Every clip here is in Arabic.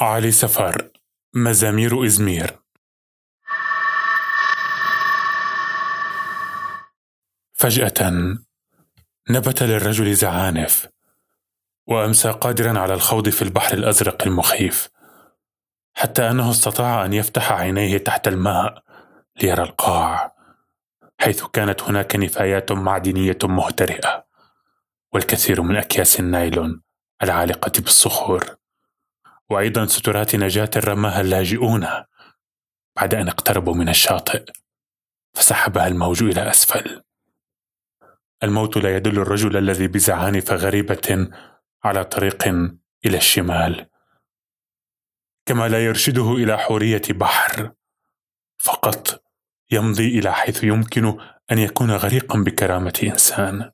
علي سفر مزامير إزمير. فجأة نبت للرجل زعانف وأمسى قادرا على الخوض في البحر الأزرق المخيف حتى أنه استطاع أن يفتح عينيه تحت الماء ليرى القاع حيث كانت هناك نفايات معدنية مهترئة والكثير من أكياس النايلون العالقة بالصخور. وأيضا سترات نجاة رماها اللاجئون بعد أن اقتربوا من الشاطئ فسحبها الموج إلى أسفل. الموت لا يدل الرجل الذي بزعانف غريبة على طريق إلى الشمال. كما لا يرشده إلى حورية بحر فقط يمضي إلى حيث يمكن أن يكون غريقا بكرامة إنسان.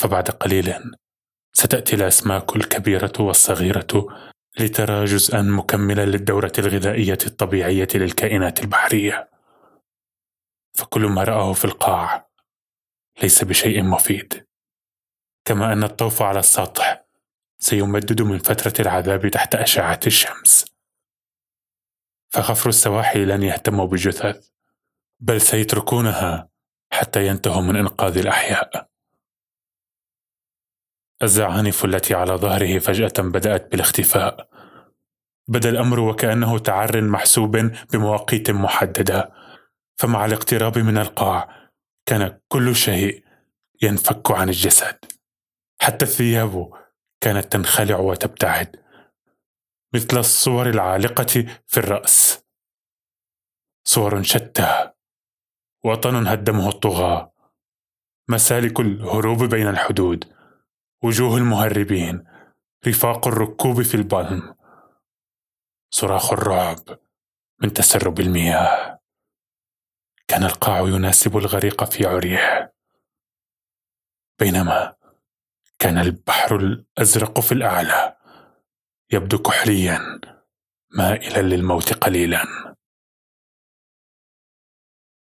فبعد قليل ستأتي الأسماك الكبيرة والصغيرة لترى جزءا مكملا للدورة الغذائية الطبيعية للكائنات البحرية. فكل ما رآه في القاع ليس بشيء مفيد. كما أن الطوف على السطح سيمدد من فترة العذاب تحت أشعة الشمس. فغفر السواحل لن يهتموا بالجثث بل سيتركونها حتى ينتهوا من إنقاذ الأحياء. الزعانف التي على ظهره فجأة بدأت بالاختفاء. بدا الأمر وكأنه تعر محسوب بمواقيت محددة. فمع الاقتراب من القاع كان كل شيء ينفك عن الجسد. حتى الثياب كانت تنخلع وتبتعد. مثل الصور العالقة في الرأس. صور شتى. وطن هدمه الطغاة. مسالك الهروب بين الحدود. وجوه المهربين رفاق الركوب في البلم. صراخ الرعب من تسرب المياه. كان القاع يناسب الغريق في عريه بينما كان البحر الأزرق في الأعلى يبدو كحليا مائلا للموت قليلا.